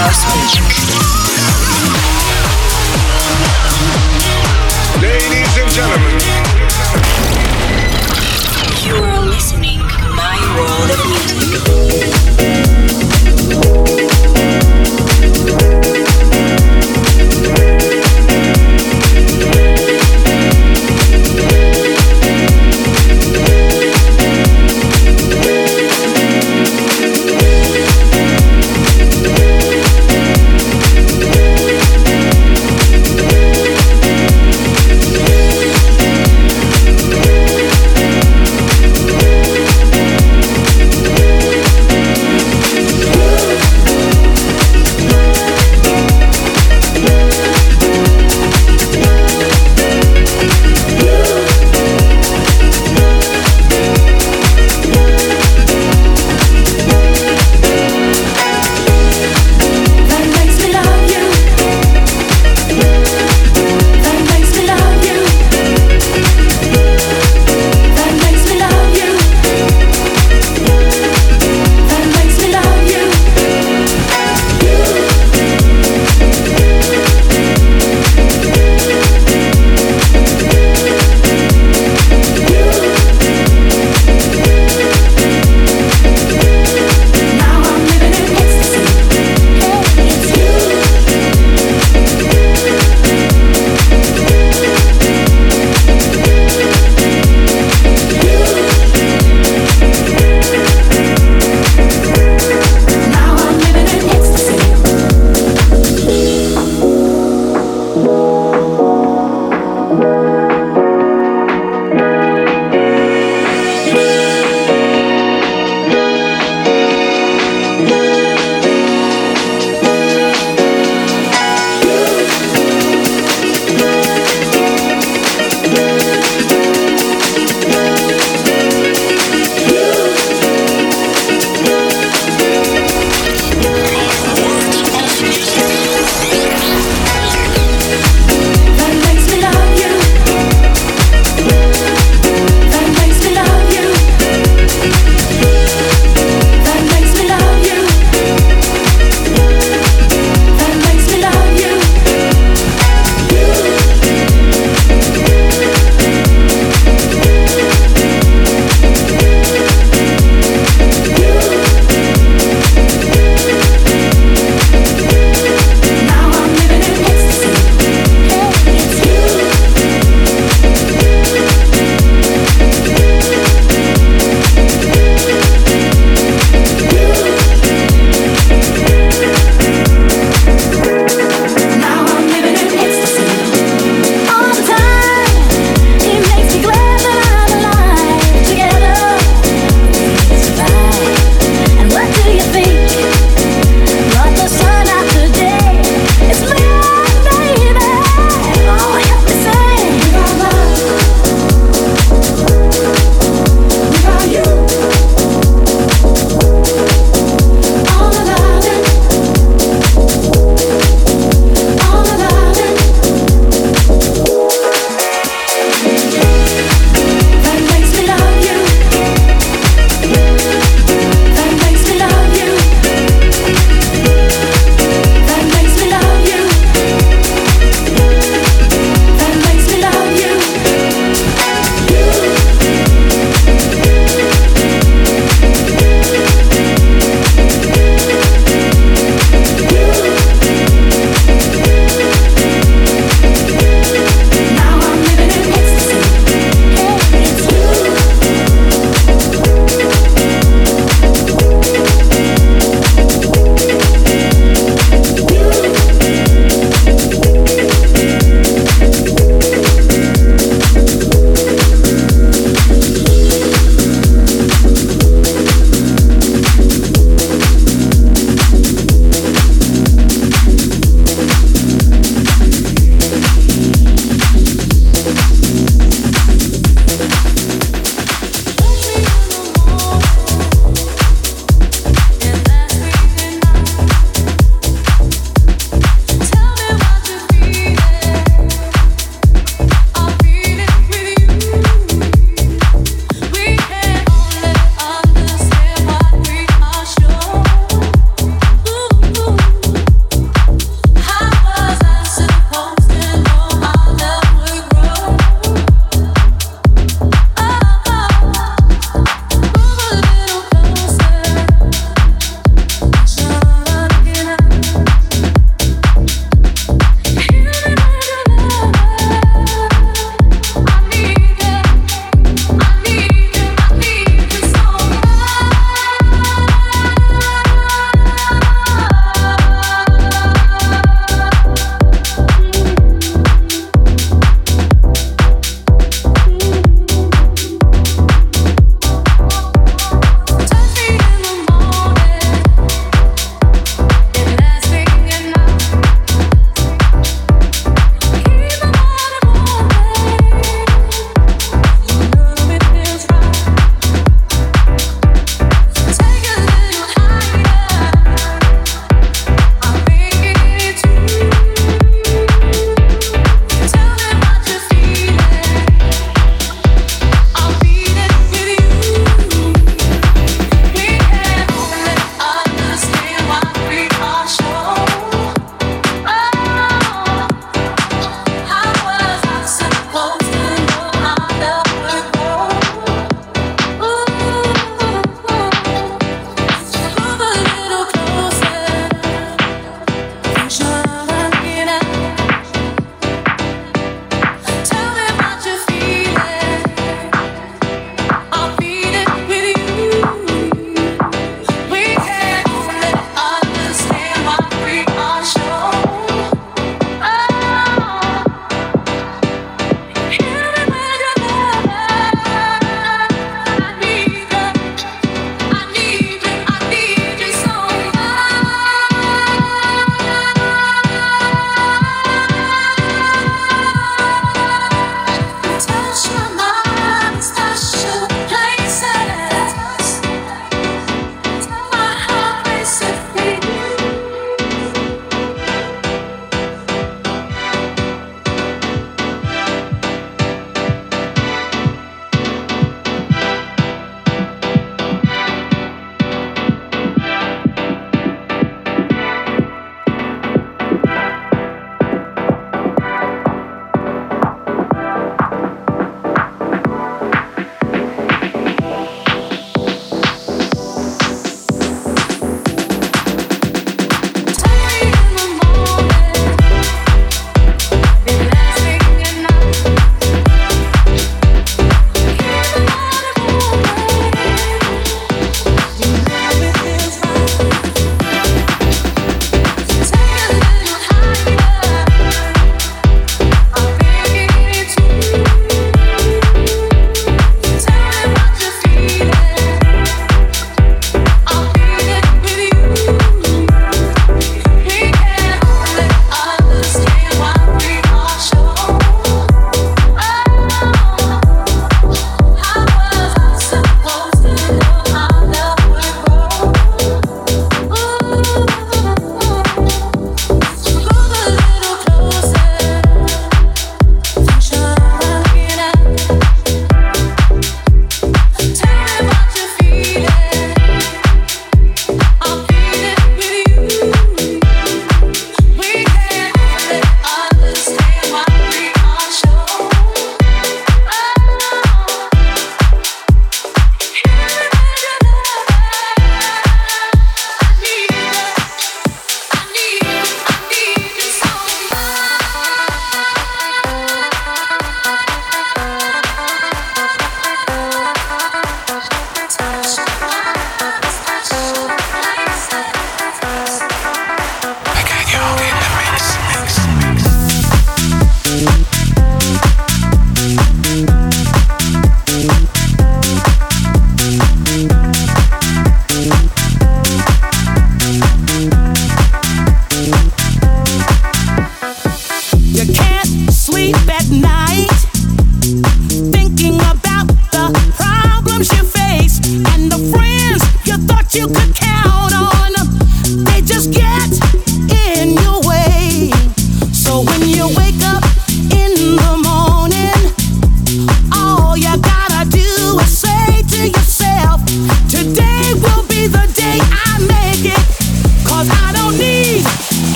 house music.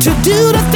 to do the things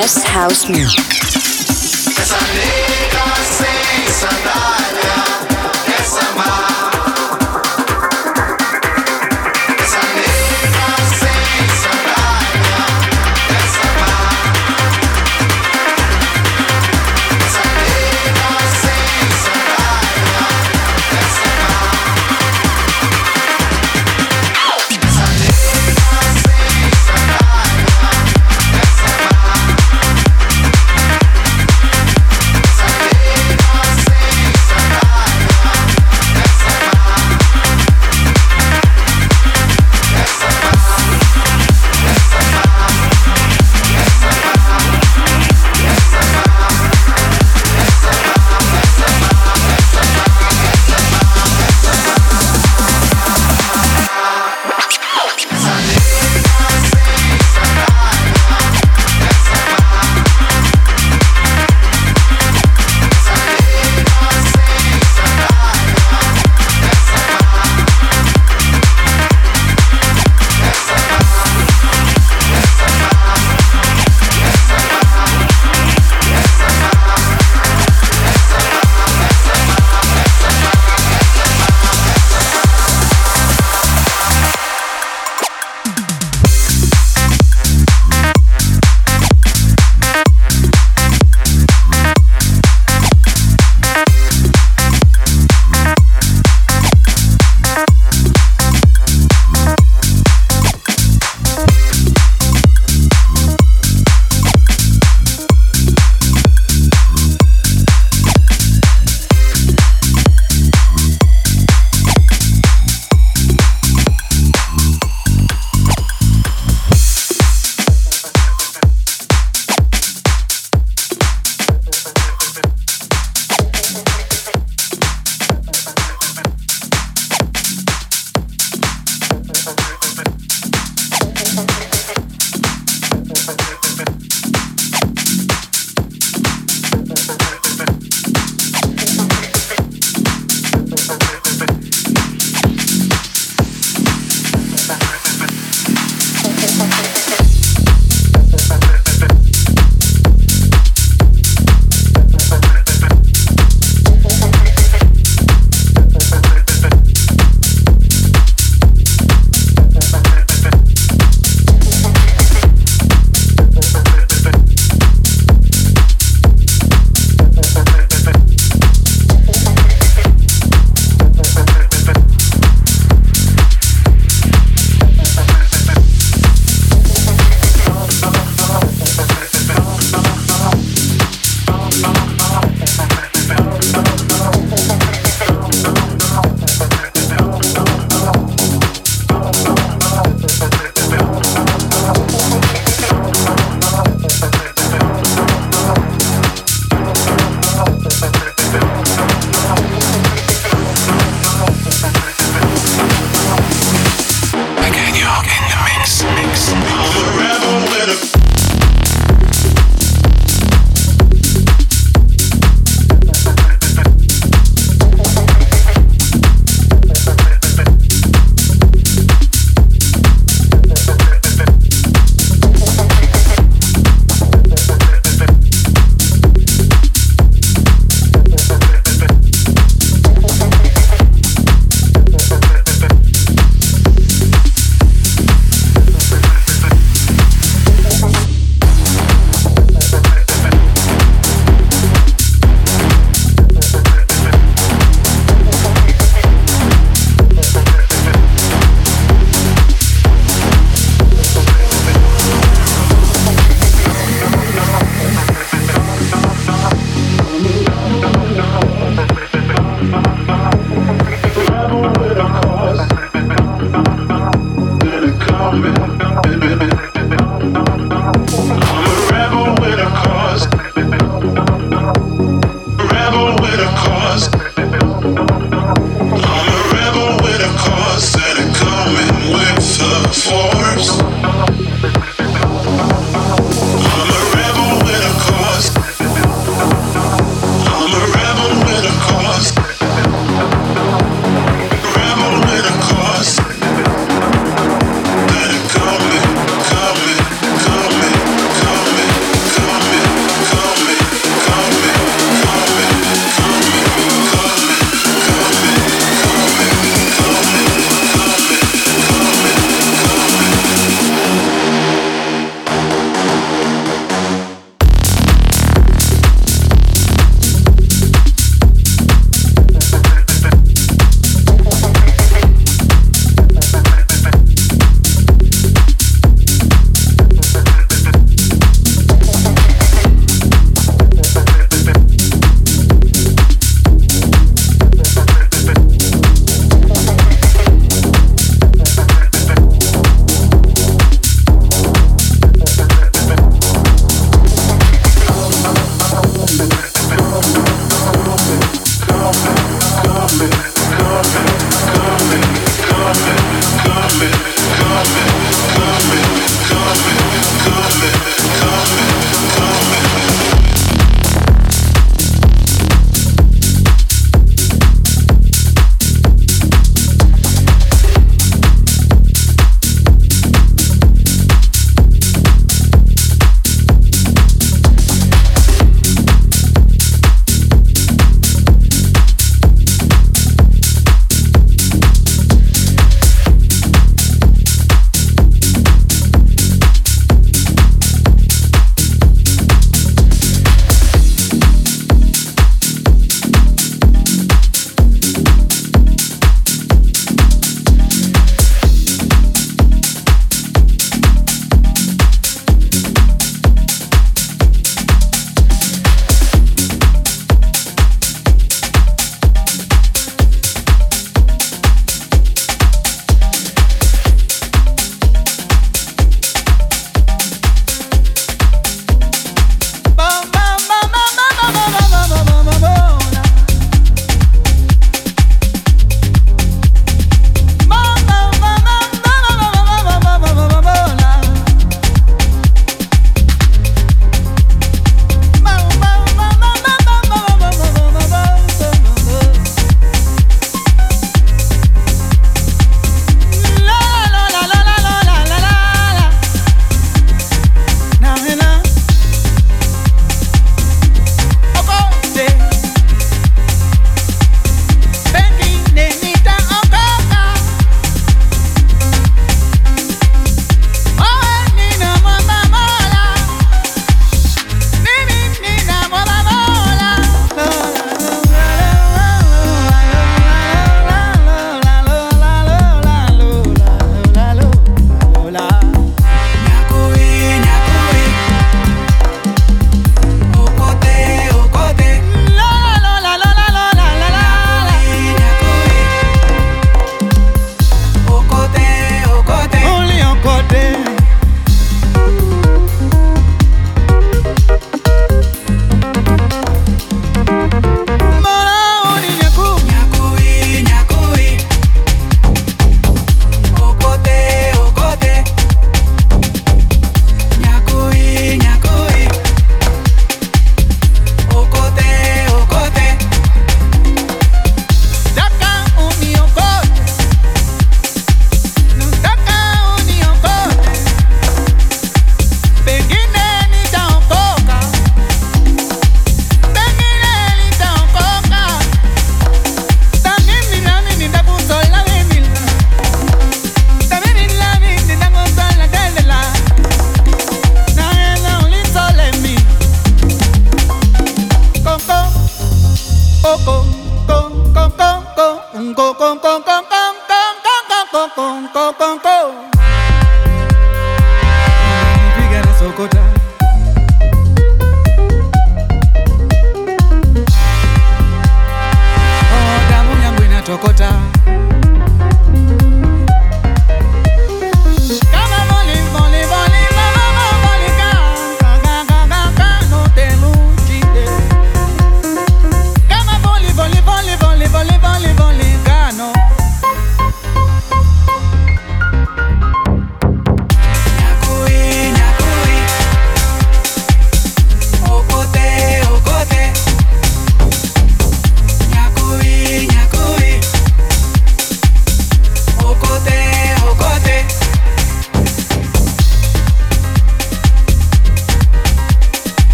best house music.